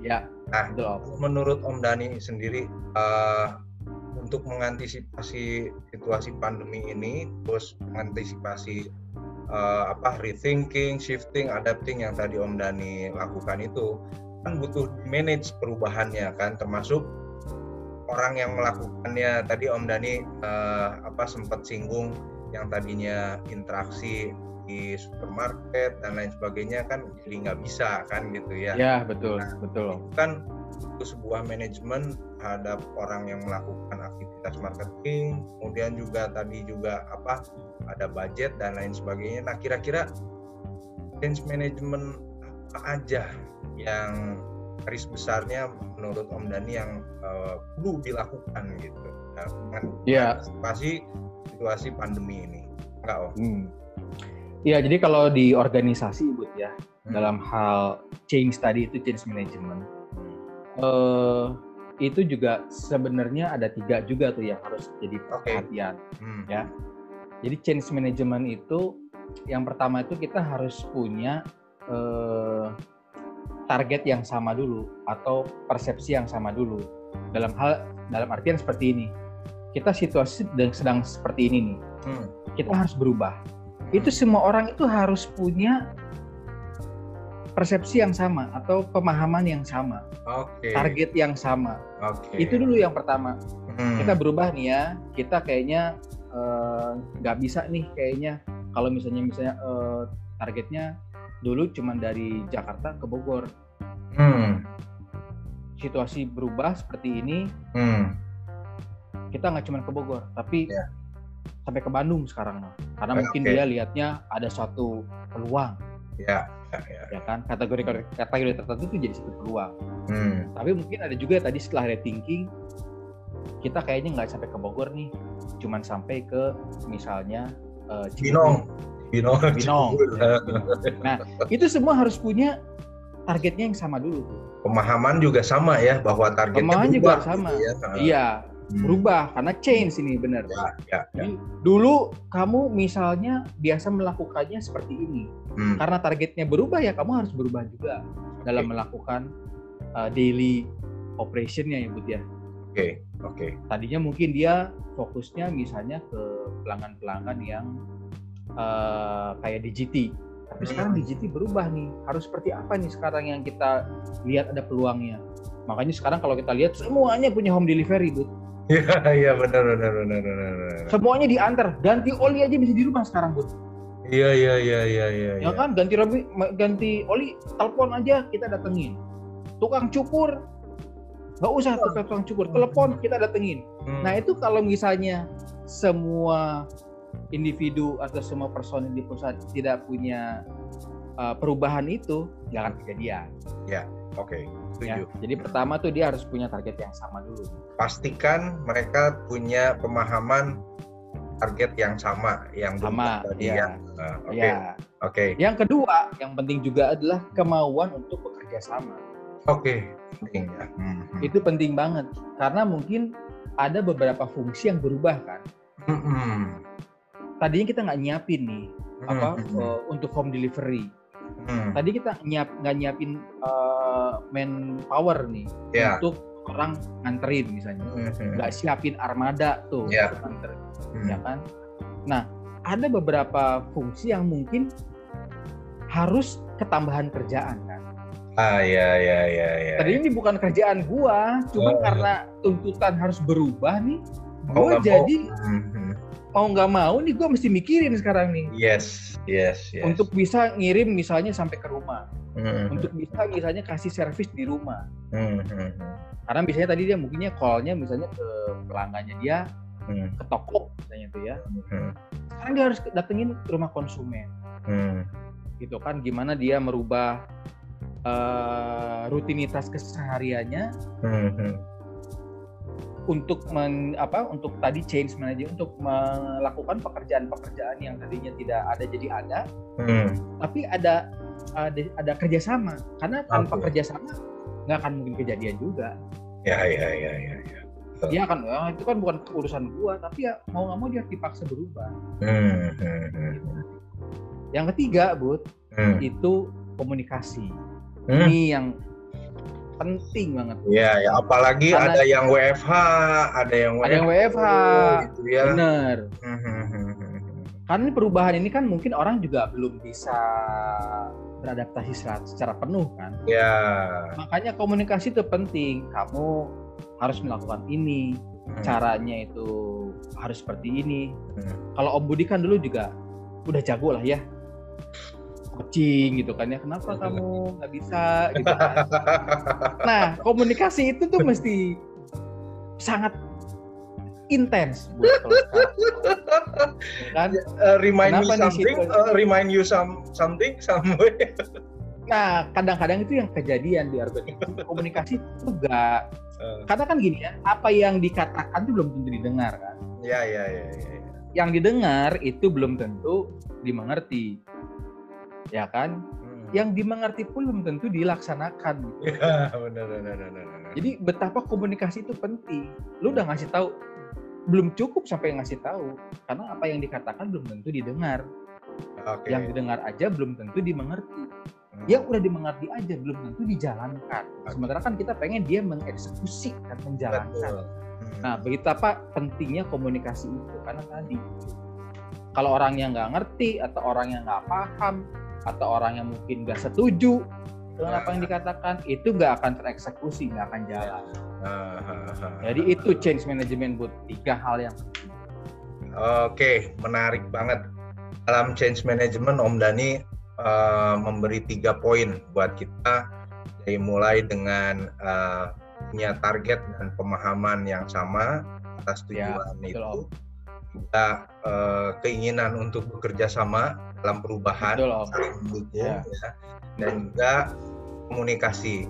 Ya. Nah, betul, Om. menurut Om Dani sendiri uh, untuk mengantisipasi situasi pandemi ini, terus mengantisipasi uh, apa rethinking, shifting, adapting yang tadi Om Dani lakukan itu kan butuh manage perubahannya kan, termasuk orang yang melakukannya. Tadi Om Dani uh, apa sempat singgung yang tadinya interaksi di supermarket dan lain sebagainya kan jadi nggak bisa kan gitu ya. Ya betul nah, betul. kan sebuah manajemen terhadap orang yang melakukan aktivitas marketing, kemudian juga tadi juga apa ada budget dan lain sebagainya. Nah kira-kira change management apa aja yang garis besarnya menurut Om Dani yang uh, perlu dilakukan gitu nah, dengan yeah. situasi situasi pandemi ini enggak Om? Hmm. Iya, jadi kalau di organisasi, Bud ya, hmm. dalam hal change tadi itu change management, uh, itu juga sebenarnya ada tiga juga tuh yang harus jadi perhatian, okay. hmm. ya. Jadi change management itu yang pertama itu kita harus punya uh, target yang sama dulu atau persepsi yang sama dulu. Dalam hal dalam artian seperti ini, kita situasi sedang, sedang seperti ini nih, hmm. kita harus berubah itu semua orang itu harus punya persepsi yang sama atau pemahaman yang sama, okay. target yang sama. Okay. Itu dulu yang pertama. Hmm. Kita berubah nih ya. Kita kayaknya eh, nggak uh, bisa nih kayaknya kalau misalnya misalnya uh, targetnya dulu cuma dari Jakarta ke Bogor. Hmm. Situasi berubah seperti ini. Hmm. Kita nggak cuma ke Bogor, tapi yeah sampai ke Bandung sekarang karena okay. mungkin dia lihatnya ada suatu peluang ya ya, ya. ya kan? Kategori kategori tertentu itu jadi satu peluang. Hmm. tapi mungkin ada juga tadi setelah rethinking kita kayaknya nggak sampai ke Bogor nih. Cuman sampai ke misalnya uh, Binong. Binong. Binong. Nah itu semua harus punya targetnya yang sama dulu. Pemahaman juga sama ya bahwa targetnya pemahaman juga sama. gitu ya. iya. hmm. Berubah karena change ini benar. Ya, ya, ya. dulu kamu misalnya biasa melakukannya seperti ini, hmm. karena targetnya berubah ya kamu harus berubah juga okay. dalam melakukan uh, daily operationnya ya Bud ya. Oke, okay. oke. Okay. Tadinya mungkin dia fokusnya misalnya ke pelanggan-pelanggan yang uh, kayak DGT. Tapi hmm. sekarang DGT berubah nih. Harus seperti apa nih sekarang yang kita lihat ada peluangnya. Makanya sekarang kalau kita lihat semuanya punya home delivery, Bud. Iya, iya benar benar benar benar. Semuanya diantar, ganti oli aja bisa di rumah sekarang, Bud. Iya iya iya iya iya. Ya kan ganti robi, ganti oli, telepon aja kita datengin. Tukang cukur nggak usah tuh tukang cukur, telepon kita datengin. Hmm. Nah itu kalau misalnya semua individu atau semua personil di pusat tidak punya uh, perubahan itu, jangan kejadian. Ya, oke. Okay. Ya, jadi pertama tuh dia harus punya target yang sama dulu. Pastikan mereka punya pemahaman target yang sama yang sama tadi ya. Oke. Uh, Oke. Okay. Okay. Yang kedua, yang penting juga adalah kemauan untuk bekerja sama. Oke, okay. penting ya. Hmm. Itu penting banget karena mungkin ada beberapa fungsi yang berubah kan. Hmm. Tadinya kita nggak nyiapin nih hmm. apa uh, untuk home delivery. Hmm. Tadi kita nyiap nggak nyiapin uh, manpower nih yeah. untuk orang nganterin misalnya, hmm. nggak siapin armada tuh yeah. untuk nganterin, hmm. ya kan? Nah, ada beberapa fungsi yang mungkin harus ketambahan kerjaan kan. Ah ya ya ya ya. Tadi ini bukan kerjaan gua, cuma oh, karena tuntutan harus berubah nih, gua oh, jadi hmm. Mau nggak mau nih gua mesti mikirin sekarang nih. Yes yes yes. Untuk bisa ngirim misalnya sampai ke rumah, hmm. untuk bisa misalnya kasih servis di rumah. Hmm. Karena biasanya tadi dia mungkinnya callnya misalnya ke pelanggannya dia, hmm. ke toko misalnya tuh ya. Hmm. Sekarang dia harus datengin rumah konsumen. Hmm gitu kan gimana dia merubah uh, rutinitas kesehariannya hmm. Untuk men, apa untuk tadi change management untuk melakukan pekerjaan-pekerjaan yang tadinya tidak ada jadi ada hmm. tapi ada ada ada kerjasama karena tanpa okay. kerjasama nggak akan mungkin kejadian juga ya ya ya ya, ya. Iya kan, ya, itu kan bukan urusan gua, tapi ya mau nggak mau dia dipaksa berubah. Hmm. hmm, hmm. Yang ketiga, Bud, hmm. itu komunikasi. Hmm. Ini yang penting banget. Iya, ya apalagi Karena, ada yang WFH, ada yang WFH, ada yang WFH, gitu ya. Bener. Karena perubahan ini kan mungkin orang juga belum bisa beradaptasi secara, secara penuh kan. Ya. Makanya komunikasi itu penting. Kamu harus melakukan ini, hmm. caranya itu harus seperti ini. Hmm. Kalau Om Budi kan dulu juga udah jago lah ya coaching gitu kan ya. Kenapa kamu nggak bisa gitu kan? Nah komunikasi itu tuh mesti sangat intens ya kan? Uh, remind kenapa me something? uh, remind you some something somewhere? Nah kadang-kadang itu yang kejadian di organisasi komunikasi itu enggak uh. karena kan gini ya apa yang dikatakan itu belum tentu didengar kan? Ya ya ya, ya, ya. yang didengar itu belum tentu dimengerti ya kan hmm. yang dimengerti pun belum tentu dilaksanakan ya benar, benar, benar, benar. jadi betapa komunikasi itu penting lu udah ngasih tahu belum cukup sampai ngasih tahu karena apa yang dikatakan belum tentu didengar okay. yang didengar aja belum tentu dimengerti hmm. yang udah dimengerti aja belum tentu dijalankan okay. sementara kan kita pengen dia mengeksekusi dan menjalankan hmm. nah betapa pentingnya komunikasi itu karena tadi kalau orang yang nggak ngerti atau orang yang nggak paham atau orang yang mungkin nggak setuju dengan apa yang dikatakan itu nggak akan tereksekusi nggak akan jalan. Jadi itu change management buat tiga hal yang oke menarik banget. Dalam change management Om Dani uh, memberi tiga poin buat kita dari mulai dengan uh, punya target dan pemahaman yang sama atas ya, tujuan ya, itu juga uh, keinginan untuk bekerja sama dalam perubahan saling mendukung ya. ya dan juga komunikasi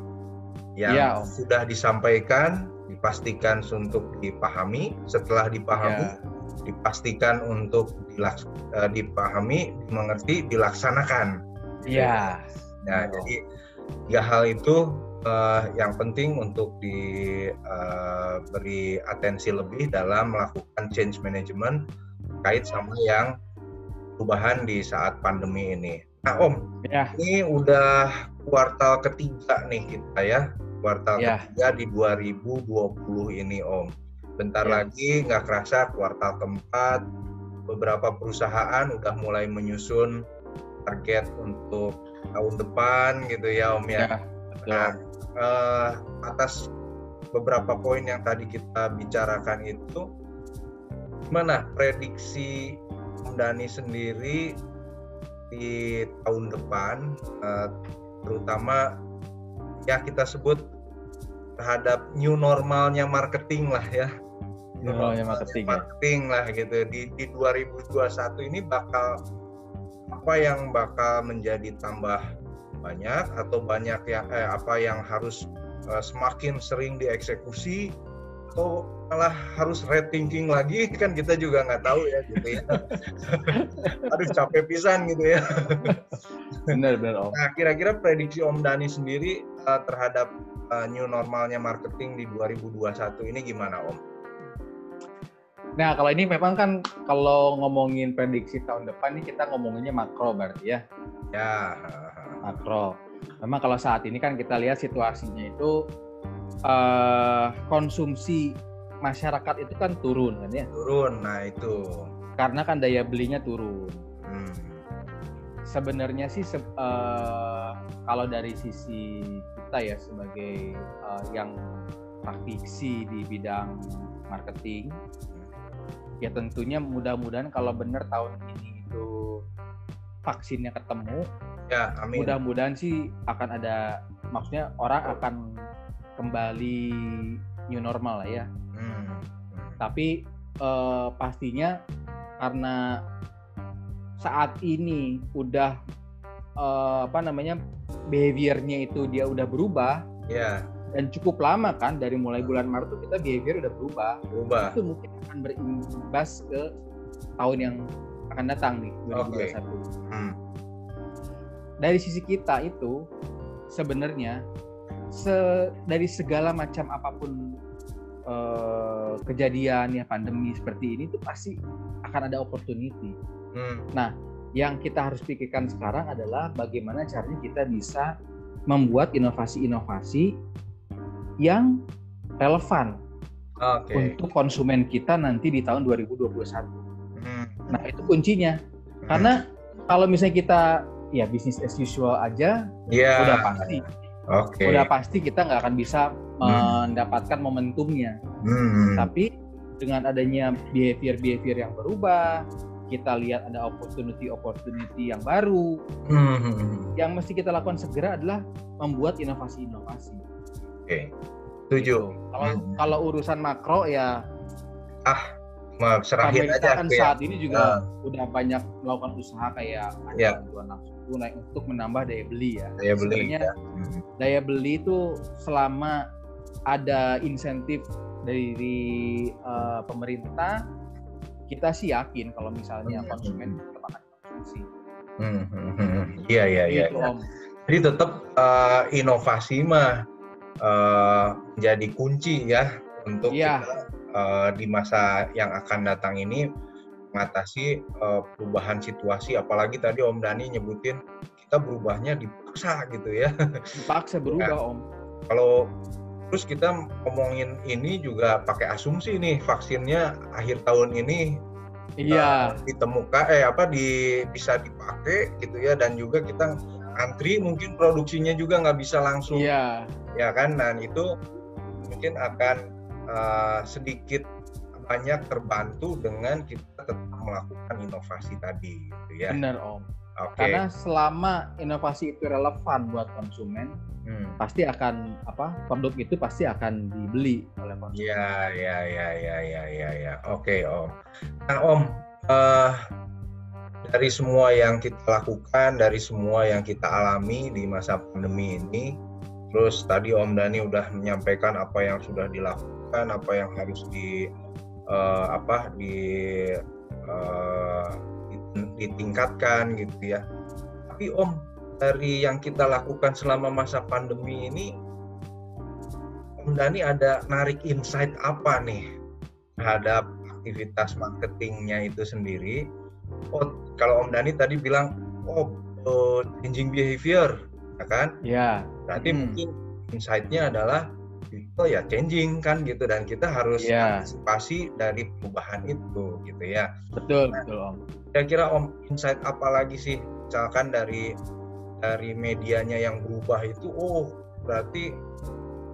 yang ya, sudah disampaikan dipastikan untuk dipahami setelah dipahami ya. dipastikan untuk dilaks uh, dipahami dimengerti dilaksanakan ya ya oh. jadi tiga hal itu uh, yang penting untuk diberi uh, atensi lebih dalam melakukan change management kait sama yang perubahan di saat pandemi ini. Nah Om, ya. ini udah kuartal ketiga nih kita ya, kuartal ya. ketiga di 2020 ini Om. Bentar ya. lagi nggak kerasa kuartal keempat, beberapa perusahaan udah mulai menyusun target untuk tahun depan gitu ya Om ya. ya nah, eh, atas beberapa poin yang tadi kita bicarakan itu, mana prediksi Dani sendiri di tahun depan uh, terutama ya kita sebut terhadap new normalnya marketing lah ya. New normalnya marketing, marketing ya. lah gitu. Di di 2021 ini bakal apa yang bakal menjadi tambah banyak atau banyak yang eh, apa yang harus uh, semakin sering dieksekusi atau malah harus rethinking lagi? Kan kita juga nggak tahu ya gitu ya. Harus capek pisan gitu ya. Benar benar om. Nah kira-kira prediksi om Dani sendiri uh, terhadap uh, new normalnya marketing di 2021 ini gimana om? Nah, kalau ini memang kan kalau ngomongin prediksi tahun depan ini kita ngomonginnya makro berarti ya. Ya. Makro. Memang kalau saat ini kan kita lihat situasinya itu uh, konsumsi masyarakat itu kan turun kan ya turun nah itu karena kan daya belinya turun hmm. sebenarnya sih se uh, kalau dari sisi kita ya sebagai uh, yang praktisi di bidang marketing ya tentunya mudah-mudahan kalau benar tahun ini vaksinnya ketemu ya amin mudah-mudahan sih akan ada maksudnya orang akan kembali new normal lah ya Hmm. Tapi uh, pastinya karena saat ini udah uh, apa namanya behaviornya itu dia udah berubah. Yeah. Dan cukup lama kan dari mulai bulan Maret itu kita behavior udah berubah. Berubah. Itu mungkin akan berimbas ke tahun yang akan datang nih 2021. Okay. Hmm. Dari sisi kita itu sebenarnya se dari segala macam apa pun uh, kejadian ya pandemi seperti ini tuh pasti akan ada opportunity. Hmm. Nah, yang kita harus pikirkan sekarang adalah bagaimana caranya kita bisa membuat inovasi-inovasi yang relevan Oke. untuk konsumen kita nanti di tahun 2021. Hmm. Nah, itu kuncinya. Karena kalau misalnya kita ya bisnis as usual aja ya. udah pasti Oke. udah pasti kita nggak akan bisa Hmm. mendapatkan momentumnya. Hmm. Tapi dengan adanya behavior-behavior yang berubah, kita lihat ada opportunity-opportunity yang baru. Hmm. Yang mesti kita lakukan segera adalah membuat inovasi-inovasi. Oke. Setuju. Gitu. Kalau Hmm. kalau urusan makro ya Serahin aja pemerintah kan ya. saat ini juga Ah. udah banyak melakukan usaha kayak Ya. bantuan langsung tunai untuk menambah daya beli ya. Daya beli. Sebenarnya ya. Hmm. daya beli itu selama ada insentif dari uh, pemerintah kita sih yakin kalau misalnya Hmm. konsumen tetap akan konsumsi. Hmm, hmm, hmm. Iya iya iya. Gitu, Om. Jadi tetap eh, inovasi mah eh, menjadi kunci ya untuk Iya. kita eh, di masa yang akan datang ini mengatasi eh, perubahan situasi. Apalagi tadi Om Dani nyebutin kita berubahnya dipaksa gitu ya. Dipaksa berubah Om. Kalau terus kita ngomongin ini juga pakai asumsi nih vaksinnya akhir tahun ini Iya. ditemukan eh apa di bisa dipakai gitu ya dan juga kita antri mungkin produksinya juga nggak bisa langsung Iya. ya kan dan itu mungkin akan uh, sedikit banyak terbantu dengan kita tetap melakukan inovasi tadi gitu ya Benar Om. oke Karena selama inovasi itu relevan buat konsumen, Hmm. pasti akan apa produk itu pasti akan dibeli oleh konsumen. ya ya ya ya ya ya ya oke om nah om eh, dari semua yang kita lakukan dari semua yang kita alami di masa pandemi ini terus tadi om Dani udah menyampaikan apa yang sudah dilakukan apa yang harus di eh, apa di di- ditingkatkan gitu ya tapi om dari yang kita lakukan selama masa pandemi ini Om Dani ada narik insight apa nih terhadap aktivitas marketingnya itu sendiri? Oh, kalau Om Dani tadi bilang, oh, eh, changing behavior, ya kan? Ya. Berarti Hmm. mungkin insight-nya adalah people ya changing kan gitu dan kita harus Iya. antisipasi dari perubahan itu gitu ya. Betul, betul Om. Kira-kira Om insight apa lagi sih misalkan dari dari medianya yang berubah itu oh berarti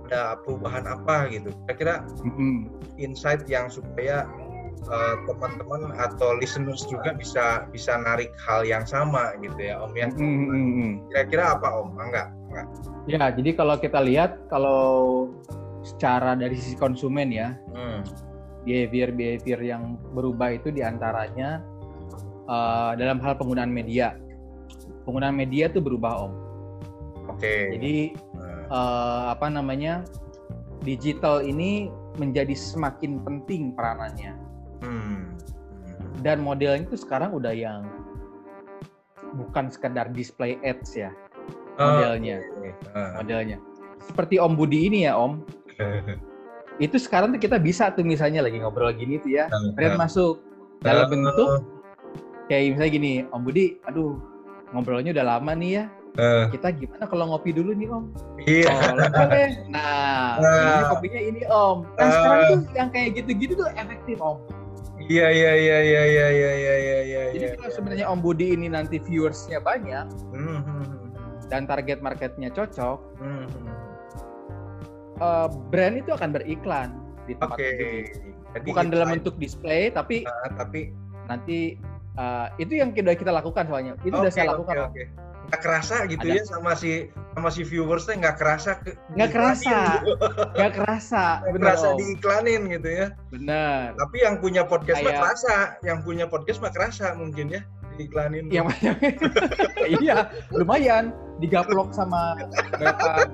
ada perubahan apa gitu. Kira-kira Mm-mm. insight yang supaya uh, teman-teman atau listeners juga bisa bisa narik hal yang sama gitu ya Om ya. Mm, mm, mm. Kira-kira apa Om? Enggak, enggak. Ya, jadi kalau kita lihat kalau secara dari sisi konsumen ya, Hmm. behavior-behavior yang berubah itu di antaranya uh, dalam hal penggunaan media. Penggunaan media itu berubah om. Oke. Jadi Nah, uh, apa namanya digital ini menjadi semakin penting peranannya. hmm. Dan modelnya itu sekarang udah yang bukan sekedar display ads ya modelnya modelnya seperti Om Budi ini ya Om itu sekarang tuh kita bisa tuh misalnya lagi ngobrol gini tuh ya ternyata masuk dalam bentuk kayak misalnya gini Om Budi aduh ngobrolnya udah lama nih ya Uh. Kita gimana kalau ngopi dulu nih Om? Iya. Oh. Nah, uh. ini kopinya ini Om. Kan uh. sekarang tuh yang kayak gitu-gitu tuh efektif Om. Iya iya iya iya iya iya iya iya. Jadi kalau sebenarnya Om Budi ini nanti viewersnya banyak, mm -hmm dan target marketnya cocok, hmm, eh, brand itu akan beriklan di tempat. Om Budi. Jadi Bukan dalam bentuk display, tapi ah, tapi nanti uh, itu yang sudah kita lakukan soalnya itu udah Oke, saya lakukan Om. oke. Nggak kerasa gitu Ada. ya sama si sama si viewersnya nggak kerasa ke, nggak kerasa nggak kerasa Nggak bener kerasa Om. diiklanin gitu ya. bener Tapi yang punya podcast mah kerasa, yang punya podcast mah kerasa mungkin ya diiklanin. yang iya lumayan digaplok sama berapa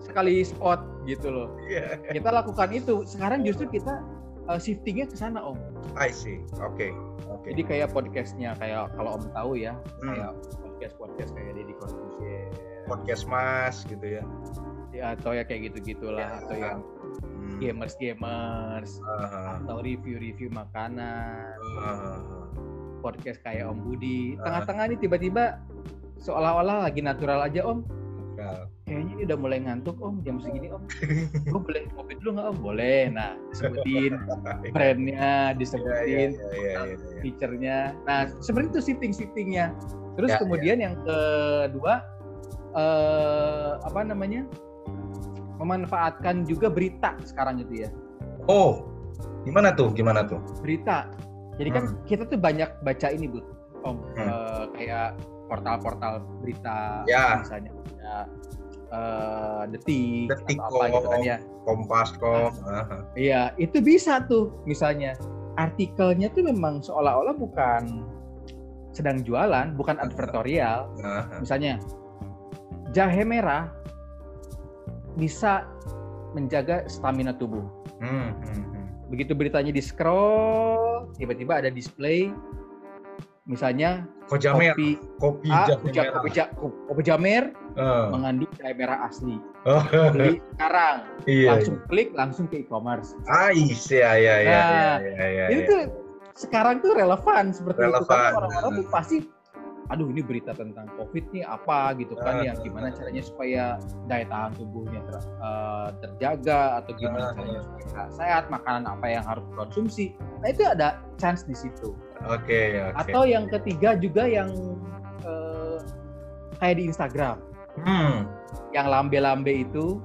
sekali spot gitu loh Iya. kita lakukan itu sekarang justru kita uh, shiftingnya ke sana om I see. Oke. Oke. jadi kayak podcastnya kayak kalau om tahu ya Hmm. kayak podcast podcast kayak Deddy Corbuzier podcast Mas gitu ya. ya atau ya kayak gitu gitulah Ya. atau yang Hmm. gamers gamers Ah, atau review-review makanan, ah, podcast kayak Om Budi. Ah. Tengah-tengah ini tiba-tiba seolah-olah lagi natural aja Om. kayaknya ini udah mulai ngantuk om jam segini om gue boleh ngopi dulu nggak om boleh nah disebutin brandnya disebutin Iya, iya, iya, iya, iya. feature-nya nah seperti itu shifting shiftingnya terus Ya, kemudian yang kedua eh, apa namanya memanfaatkan juga berita sekarang itu ya Oh, gimana tuh? Gimana tuh? berita jadi kan Hmm. kita tuh banyak baca ini bu om Hmm. eh, kayak portal-portal berita Ya. misalnya kayak eh, detik, Detik atau apa gitu kan ya Kompas.com. aha. Iya, itu bisa tuh misalnya artikelnya tuh memang seolah-olah bukan sedang jualan, bukan advertorial. Misalnya jahe merah bisa menjaga stamina tubuh. Hmm, hmm. Begitu beritanya di scroll, tiba-tiba ada display misalnya Kojamer, kopi kopi A, jahe kopi, merah. kopi, ja- kopi jamer Eh. mengandung jahe merah asli. Oh, Beli sekarang, iya. langsung klik langsung ke e-commerce. Ais, ya, ya, ya, Nah, ya, ya, ya, itu ya. tuh sekarang tuh relevan seperti itu Relevan. karena orang-orang tuh pasti aduh ini berita tentang covid nih apa gitu kan Ah. yang gimana caranya supaya daya tahan tubuhnya ter- eh, terjaga atau Ah. gimana caranya supaya sehat makanan apa yang harus dikonsumsi nah itu ada chance di situ Oke, oke. atau yang ketiga juga yang eh, kayak di Instagram Hmm. yang lambe-lambe itu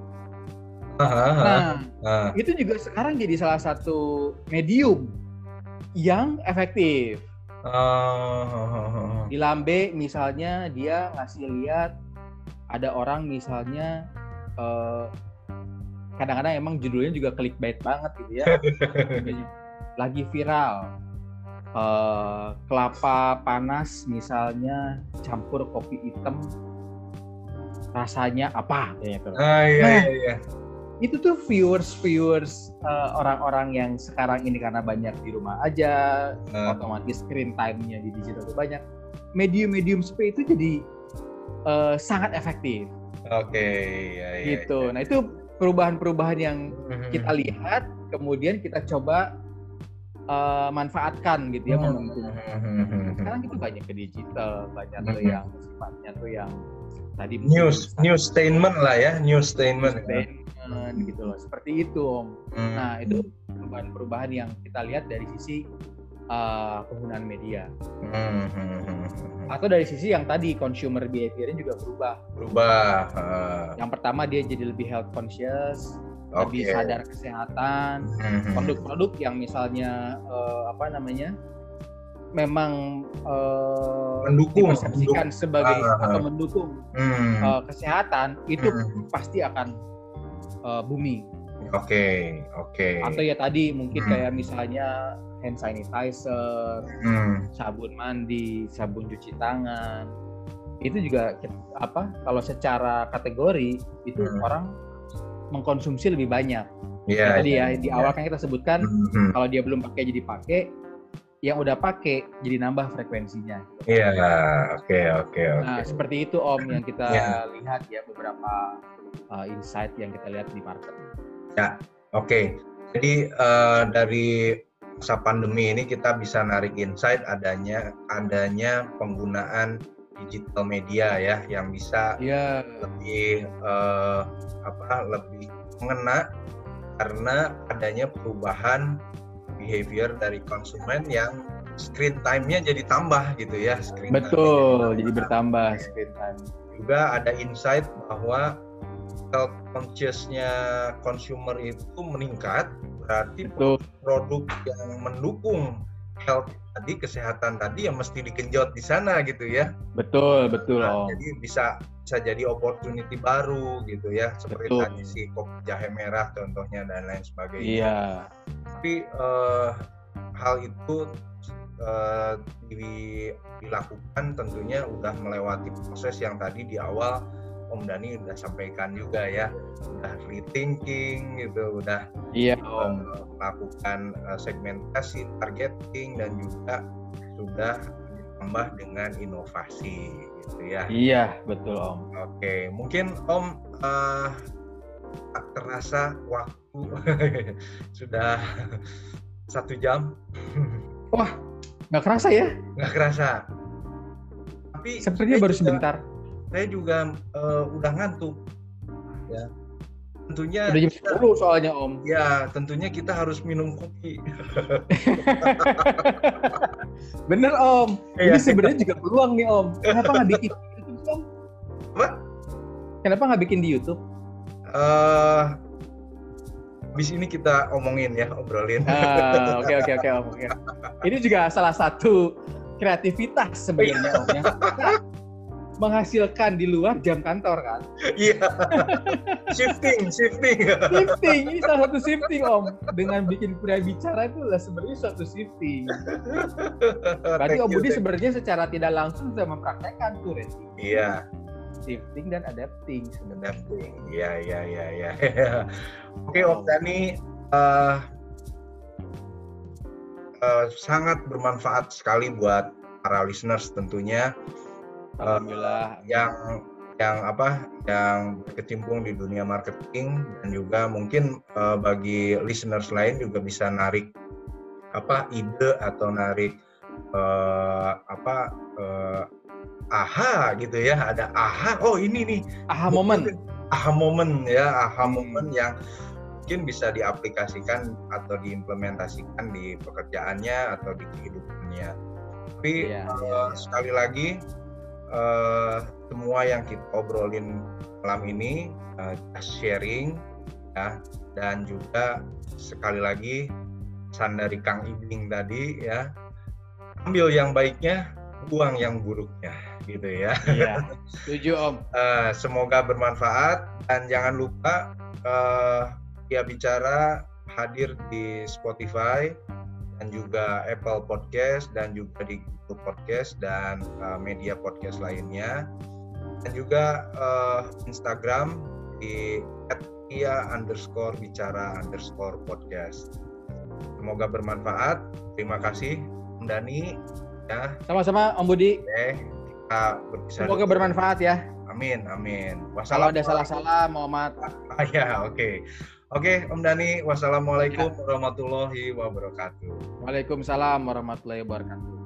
nah aha. itu juga sekarang jadi salah satu medium yang efektif Oh, di Lambe misalnya dia ngasih lihat ada orang misalnya eh, kadang-kadang emang judulnya juga clickbait banget gitu ya lagi viral Eh, kelapa panas misalnya campur kopi hitam rasanya apa gitu. Ah, iya, Nah. iya, iya. Itu tuh viewers viewers eh, orang-orang yang sekarang ini karena banyak di rumah aja Ah, otomatis screen time-nya di digital itu banyak. Medium-medium seperti itu jadi eh, sangat efektif Oke, iya, iya. gitu. Nah, itu perubahan-perubahan yang Mhm. kita lihat kemudian kita coba eh, manfaatkan gitu ya Hmm. momentum. Mhm. Sekarang itu banyak ke digital, banyak tuh Mhm. yang sifatnya tuh yang tadi News, news statement lah ya, news statement. statement gitu loh. Seperti itu, Om. Hmm. Nah, itu perubahan-perubahan yang kita lihat dari sisi eh, penggunaan media. Hmm, hmm, hmm, hmm. atau dari sisi yang tadi consumer behavior juga berubah. berubah. ah, Yang pertama dia jadi lebih health conscious, lebih Oke. sadar kesehatan. Hmm, hmm. Produk-produk yang misalnya eh, apa namanya memang eh, Mendukung, dipersepsikan sebagai ah. atau mendukung Hmm, eh, kesehatan itu hmm. pasti akan eh, booming. Oke, oke. Atau ya tadi mungkin Hmm. kayak misalnya hand sanitizer, Hmm, sabun mandi, sabun cuci tangan. Itu juga apa kalau secara kategori itu Hmm. orang mengkonsumsi lebih banyak. Iya. Tadi ya iya, di iya. awal kan kita sebutkan Hmm, hmm. kalau dia belum pakai jadi pakai, yang udah pakai jadi nambah frekuensinya. Iya, oke, oke, oke. Nah, seperti itu Om yang kita Ya. lihat ya beberapa uh, insight yang kita lihat di market. Oke, jadi eh, dari masa pandemi ini kita bisa narik insight adanya adanya penggunaan digital media ya yang bisa Iya, lebih eh, apa lebih mengena karena adanya perubahan behavior dari konsumen yang screen time-nya jadi tambah gitu ya screen betul. jadi Jadi tambah. bertambah screen time. juga ada insight bahwa health conscious-nya consumer itu meningkat berarti Betul. produk yang mendukung health tadi kesehatan tadi yang mesti digenjot di sana gitu ya Betul, betul Nah, Om. jadi bisa bisa jadi opportunity baru gitu ya seperti Betul. tadi si kopi jahe merah contohnya dan lain sebagainya Iya. tapi eh, hal itu di- dilakukan tentunya udah melewati proses yang tadi di awal Om Dani udah sampaikan juga ya udah rethinking gitu udah Iya, Om. melakukan eh, segmentasi targeting dan juga sudah ditambah dengan inovasi gitu ya Iya, betul Om. Oke, mungkin Om eh, tak terasa waktu sudah satu jam, Nggak kerasa ya? nggak kerasa. Tapi Sepertinya baru juga- sebentar. Saya juga eh, udah ngantuk. ya. Tentunya udah jam 10 soalnya om. Ya tentunya kita harus minum kopi. Bener om. Iya. ini sebenarnya juga peluang nih om. Kenapa nggak bikin di YouTube om? Apa? kenapa nggak bikin di YouTube? Eh habis ini kita omongin ya obrolin. Ah, oke oke oke om ini juga salah satu kreativitas sebenarnya om ya. Kita menghasilkan di luar jam kantor kan? Iya. Shifting shifting. Shifting ini salah satu shifting om. Dengan bikin pria bicara itu lah sebenarnya suatu shifting. Berarti om Budi sebenarnya secara tidak langsung sudah mempraktekkan tuh Ren. iya. Shifting dan adapting sebenarnya. Adapting iya iya iya iya. Oke Om Dani eh, eh, sangat bermanfaat sekali buat para listeners tentunya alhamdulillah yang yang apa yang berkecimpung di dunia marketing dan juga mungkin eh, bagi listeners lain juga bisa narik apa ide atau narik eh, apa eh, aha gitu ya ada aha oh ini nih aha momen aha moment ya aha Hmm. moment yang mungkin bisa diaplikasikan atau diimplementasikan di pekerjaannya atau di kehidupannya tapi eh, iya, iya. sekali lagi eh, semua yang kita obrolin malam ini just sharing ya. Dan juga sekali lagi pesan dari Kang Ibing tadi ya. Ambil yang baiknya buang yang buruknya gitu ya. Iya setuju om. Eh, semoga bermanfaat. Dan jangan lupa eh dia bicara hadir di Spotify dan juga Apple Podcast dan juga di Google Podcast dan eh, media podcast lainnya dan juga eh, Instagram di @ia underscore bicara underscore podcast. Semoga bermanfaat. Terima kasih, Om Dani. Ya, sama-sama om Budi oke. Kita semoga dulu. bermanfaat ya Amin, amin. kalau ada salah-salah Muhammad Ah, ya, oke. Oke, Om Dani, wassalamualaikum warahmatullahi wabarakatuh. Waalaikumsalam warahmatullahi wabarakatuh